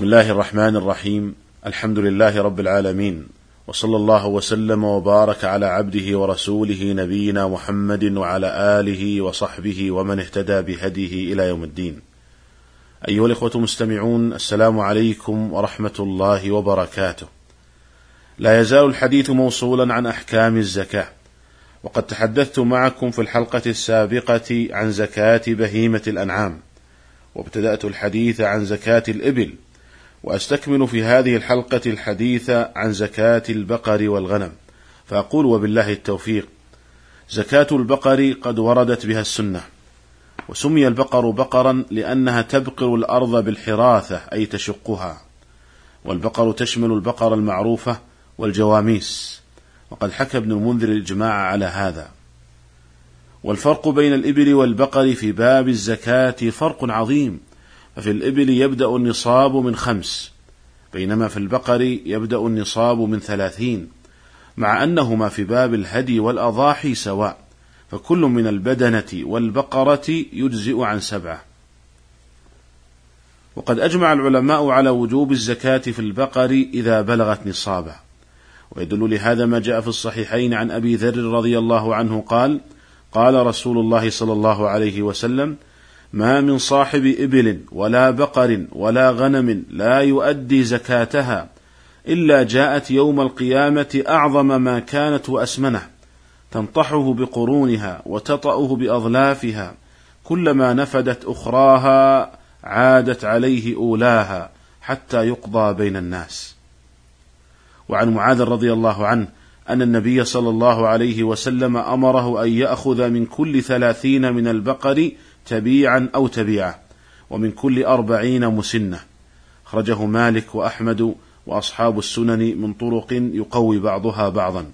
بسم الله الرحمن الرحيم الحمد لله رب العالمين وصلى الله وسلم وبارك على عبده ورسوله نبينا محمد وعلى آله وصحبه ومن اهتدى بهديه إلى يوم الدين. أيها الإخوة المستمعون السلام عليكم ورحمة الله وبركاته. لا يزال الحديث موصولا عن أحكام الزكاة. وقد تحدثت معكم في الحلقة السابقة عن زكاة بهيمة الأنعام. وابتدأت الحديث عن زكاة الإبل وأستكمل في هذه الحلقة الحديث عن زكاة البقر والغنم فأقول وبالله التوفيق زكاة البقر قد وردت بها السنة وسمي البقر بقرا لأنها تبقر الأرض بالحراثة أي تشقها والبقر تشمل البقر المعروفة والجواميس وقد حكى ابن المنذر الإجماع على هذا. والفرق بين الإبل والبقر في باب الزكاة فرق عظيم ففي الإبل يبدأ النصاب من خمس بينما في البقر يبدأ النصاب من ثلاثين مع أنهما في باب الهدي والأضاحي سواء فكل من البدنة والبقرة يجزئ عن سبعة. وقد أجمع العلماء على وجوب الزكاة في البقر إذا بلغت نصابه. ويدل لهذا ما جاء في الصحيحين عن أبي ذر رضي الله عنه قال قال رسول الله صلى الله عليه وسلم ما من صاحب إبل ولا بقر ولا غنم لا يؤدي زكاتها إلا جاءت يوم القيامة أعظم ما كانت وأسمنه تنطحه بقرونها وتطأه بأظلافها كلما نفدت أخراها عادت عليه أولاها حتى يقضى بين الناس. وعن معاذ رضي الله عنه أن النبي صلى الله عليه وسلم أمره أن يأخذ من كل ثلاثين من البقر تبيعا أو تبيعة ومن كل أربعين مسنة. أخرجه مالك وأحمد وأصحاب السنن من طرق يقوي بعضها بعضا.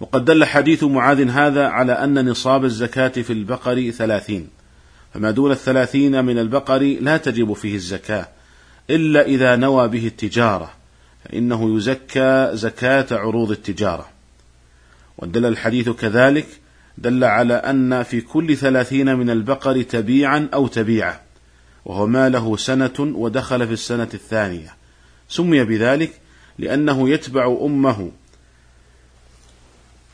وقد دل حديث معاذ هذا على أن نصاب الزكاة في البقر ثلاثين. فما دون الثلاثين من البقر لا تجب فيه الزكاة إلا إذا نوى به التجارة فإنه يزكى زكاة عروض التجارة. ودل الحديث كذلك دل على أن في كل ثلاثين من البقر تبيعا أو تبيعة وهو ما له سنة ودخل في السنة الثانية. سمي بذلك لأنه يتبع أمه.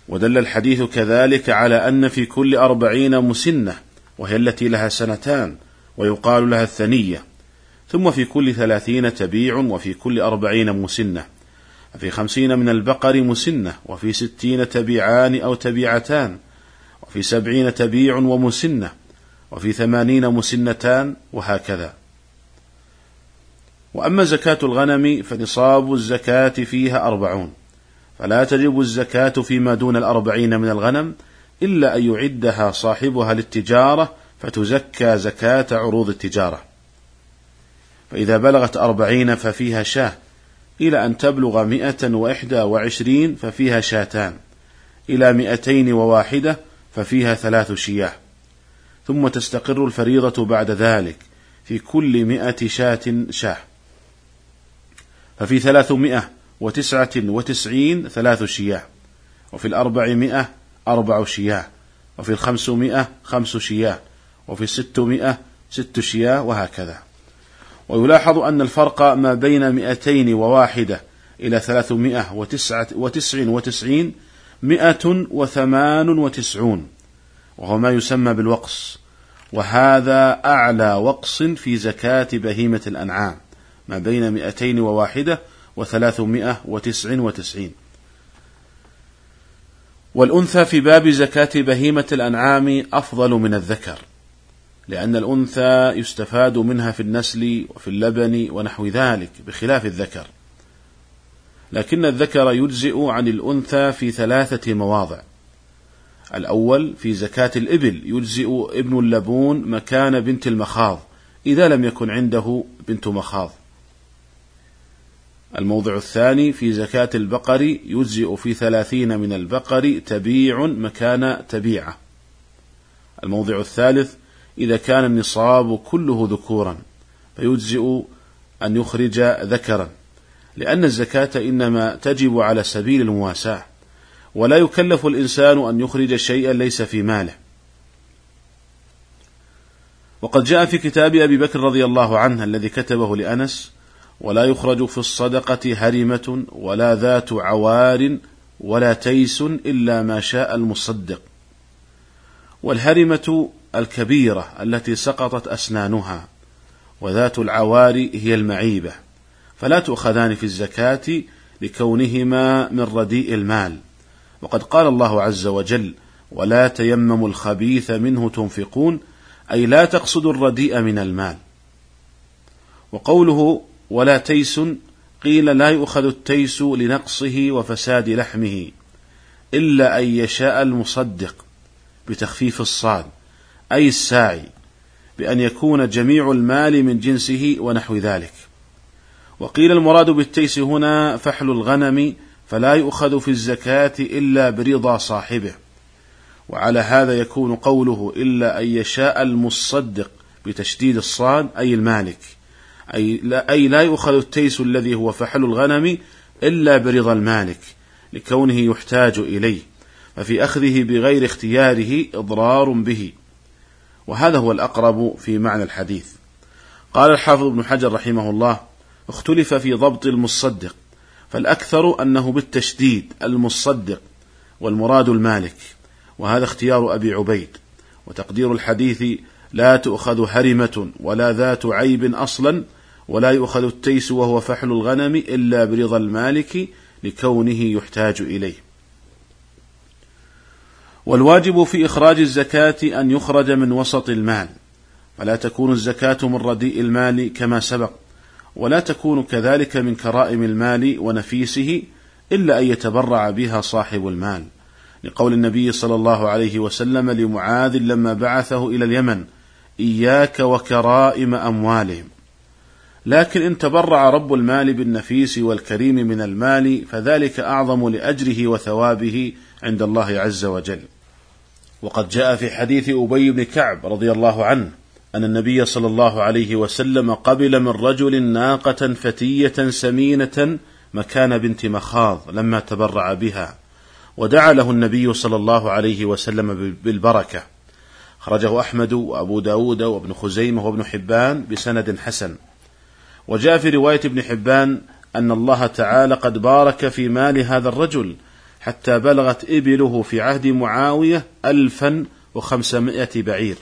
ودل الحديث كذلك على أن في كل أربعين مسنة وهي التي لها سنتان ويقال لها الثنية. ثم في كل ثلاثين تبيع وفي كل أربعين مسنة. في خمسين من البقر مسنة وفي ستين تبيعان أو تبيعتان. وفي سبعين تبيع ومسنة وفي ثمانين مسنتان وهكذا. وأما زكاة الغنم فنصاب الزكاة فيها أربعون فلا تجب الزكاة فيما دون الأربعين من الغنم إلا أن يعدها صاحبها للتجارة فتزكى زكاة عروض التجارة. فإذا بلغت أربعين ففيها شاة إلى أن تبلغ مئة وإحدى وعشرين ففيها شاتان إلى مئتين وواحدة ففيها ثلاث شياه. ثم تستقر الفريضة بعد ذلك في كل مئة شاة شاه. ففي ثلاثمائة وتسعة وتسعين ثلاث شياه. وفي الأربعمائة أربع شياه. وفي الخمسمائة خمس شياه. وفي الستمائة ست شياه وهكذا. ويلاحظ أن الفرق ما بين مئتين وواحدة إلى ثلاثمائة وتسعة وتسع وتسعين مئة وثمان وتسعون وهو ما يسمى بالوقص وهذا أعلى وقص في زكاة بهيمة الأنعام ما بين مئتين وواحدة وثلاثمائة وتسع وتسعين. والأنثى في باب زكاة بهيمة الأنعام أفضل من الذكر لأن الأنثى يستفاد منها في النسل وفي اللبن ونحو ذلك بخلاف الذكر. لكن الذكر يجزئ عن الأنثى في ثلاثة مواضع. الأول في زكاة الإبل يجزئ ابن اللبون مكان بنت المخاض إذا لم يكن عنده بنت مخاض. الموضع الثاني في زكاة البقر يجزئ في ثلاثين من البقر تبيع مكان تبيعة. الموضع الثالث إذا كان النصاب كله ذكورا فيجزئ أن يخرج ذكرا. لأن الزكاة إنما تجب على سبيل المواساة ولا يكلف الإنسان أن يخرج شيئا ليس في ماله. وقد جاء في كتاب أبي بكر رضي الله عنه الذي كتبه لأنس ولا يخرج في الصدقة هرمة ولا ذات عوار ولا تيس إلا ما شاء المصدق. والهرمة الكبيرة التي سقطت أسنانها وذات العوار هي المعيبة. فلا تؤخذان في الزكاة لكونهما من رديء المال. وقد قال الله عز وجل ولا تيمموا الخبيث منه تنفقون أي لا تقصدوا الرديء من المال. وقوله ولا تيس قيل لا يؤخذ التيس لنقصه وفساد لحمه إلا أن يشاء المصدق بتخفيف الصاد أي الساعي بأن يكون جميع المال من جنسه ونحو ذلك. وقيل المراد بالتيس هنا فحل الغنم فلا يؤخذ في الزكاة إلا برضا صاحبه. وعلى هذا يكون قوله إلا أن يشاء المصدق بتشديد الصاد أي المالك. أي لا, أي لا يؤخذ التيس الذي هو فحل الغنم إلا برضا المالك لكونه يحتاج إليه. ففي أخذه بغير اختياره إضرار به. وهذا هو الأقرب في معنى الحديث. قال الحافظ ابن حجر رحمه الله اختلف في ضبط المصدق فالأكثر أنه بالتشديد المصدق والمراد المالك وهذا اختيار أبي عبيد. وتقدير الحديث لا تؤخذ هرمة ولا ذات عيب أصلا ولا يؤخذ التيس وهو فحل الغنم إلا برضا المالك لكونه يحتاج إليه. والواجب في إخراج الزكاة أن يخرج من وسط المال فلا تكون الزكاة من رديء المال كما سبق. ولا تكون كذلك من كرائم المال ونفيسه إلا أن يتبرع بها صاحب المال. لقول النبي صلى الله عليه وسلم لمعاذ لما بعثه إلى اليمن إياك وكرائم أموالهم. لكن إن تبرع رب المال بالنفيس والكريم من المال فذلك أعظم لأجره وثوابه عند الله عز وجل. وقد جاء في حديث أبي بن كعب رضي الله عنه أن النبي صلى الله عليه وسلم قبل من رجل ناقة فتية سمينة مكان بنت مخاض لما تبرع بها ودعا له النبي صلى الله عليه وسلم بالبركة. خرجه أحمد وأبو داود وابن خزيمة وابن حبان بسند حسن. وجاء في رواية ابن حبان أن الله تعالى قد بارك في مال هذا الرجل حتى بلغت إبله في عهد معاوية ألفا وخمسمائة بعير.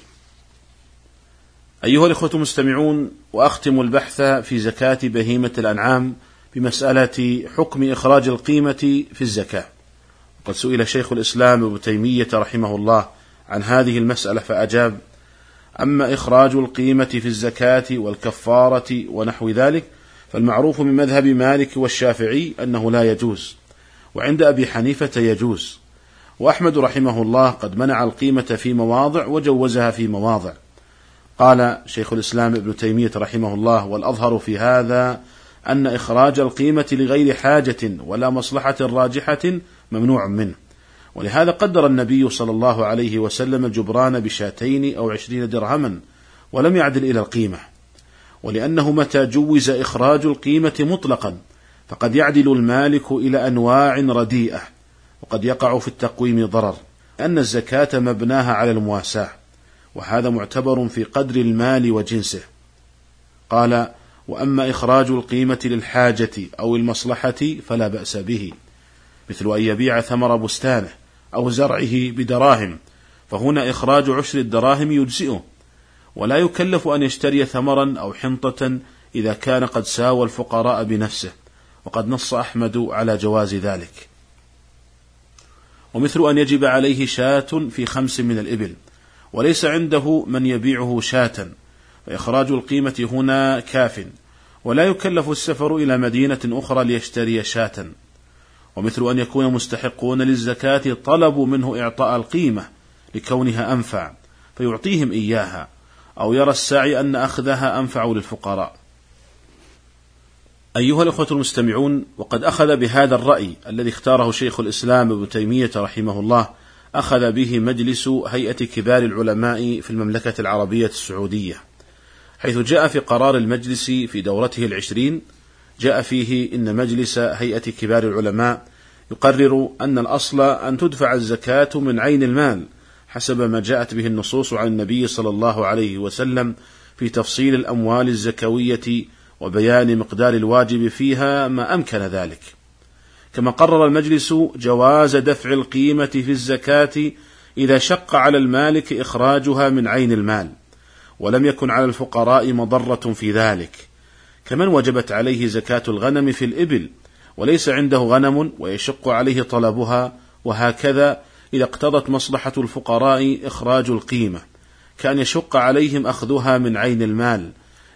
أيها الإخوة المستمعون وأختم البحث في زكاة بهيمة الأنعام بمسألة حكم إخراج القيمة في الزكاة. قد سئل شيخ الإسلام ابن تيمية رحمه الله عن هذه المسألة فأجاب أما إخراج القيمة في الزكاة والكفارة ونحو ذلك فالمعروف من مذهب مالك والشافعي أنه لا يجوز وعند أبي حنيفة يجوز. وأحمد رحمه الله قد منع القيمة في مواضع وجوزها في مواضع. قال شيخ الإسلام ابن تيمية رحمه الله والأظهر في هذا أن إخراج القيمة لغير حاجة ولا مصلحة راجحة ممنوع منه. ولهذا قدر النبي صلى الله عليه وسلم الجبران بشاتين أو عشرين درهما ولم يعدل إلى القيمة. ولأنه متى جوز إخراج القيمة مطلقا فقد يعدل المالك إلى أنواع رديئة وقد يقع في التقويم ضرر أن الزكاة مبناها على المواساة. وهذا معتبر في قدر المال وجنسه. قال وأما إخراج القيمة للحاجة أو المصلحة فلا بأس به مثل أن يبيع ثمر بستانه أو زرعه بدراهم فهنا إخراج عشر الدراهم يجزئه. ولا يكلف أن يشتري ثمرا أو حنطة إذا كان قد ساوى الفقراء بنفسه وقد نص أحمد على جواز ذلك. ومثل أن يجب عليه شاة في خمس من الإبل. وليس عنده من يبيعه شاة. فإخراج القيمة هنا كاف. ولا يكلف السفر إلى مدينة أخرى ليشتري شاة. ومثل أن يكون مستحقون للزكاة طلبوا منه إعطاء القيمة لكونها أنفع فيعطيهم إياها. أو يرى الساعي أن أخذها أنفع للفقراء. أيها الأخوة المستمعون وقد أخذ بهذا الرأي الذي اختاره شيخ الإسلام ابن تيمية رحمه الله أخذ به مجلس هيئة كبار العلماء في المملكة العربية السعودية حيث جاء في قرار المجلس في دورته العشرين. جاء فيه إن مجلس هيئة كبار العلماء يقرر أن الأصل أن تدفع الزكاة من عين المال حسب ما جاءت به النصوص عن النبي صلى الله عليه وسلم في تفصيل الأموال الزكوية وبيان مقدار الواجب فيها ما أمكن ذلك. كما قرر المجلس جواز دفع القيمة في الزكاة إذا شق على المالك إخراجها من عين المال ولم يكن على الفقراء مضرة في ذلك. كمن وجبت عليه زكاة الغنم في الإبل وليس عنده غنم ويشق عليه طلبها وهكذا إذا اقتضت مصلحة الفقراء إخراج القيمة كأن يشق عليهم أخذها من عين المال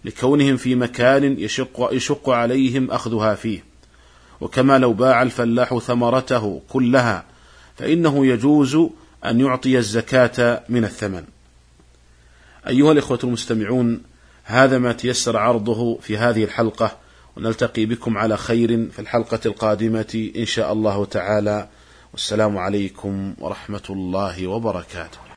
لكونهم في مكان يشق, يشق عليهم أخذها فيه. وكما لو باع الفلاح ثمرته كلها فإنه يجوز أن يعطي الزكاة من الثمن. أيها الإخوة المستمعون هذا ما تيسر عرضه في هذه الحلقة ونلتقي بكم على خير في الحلقة القادمة إن شاء الله تعالى والسلام عليكم ورحمة الله وبركاته.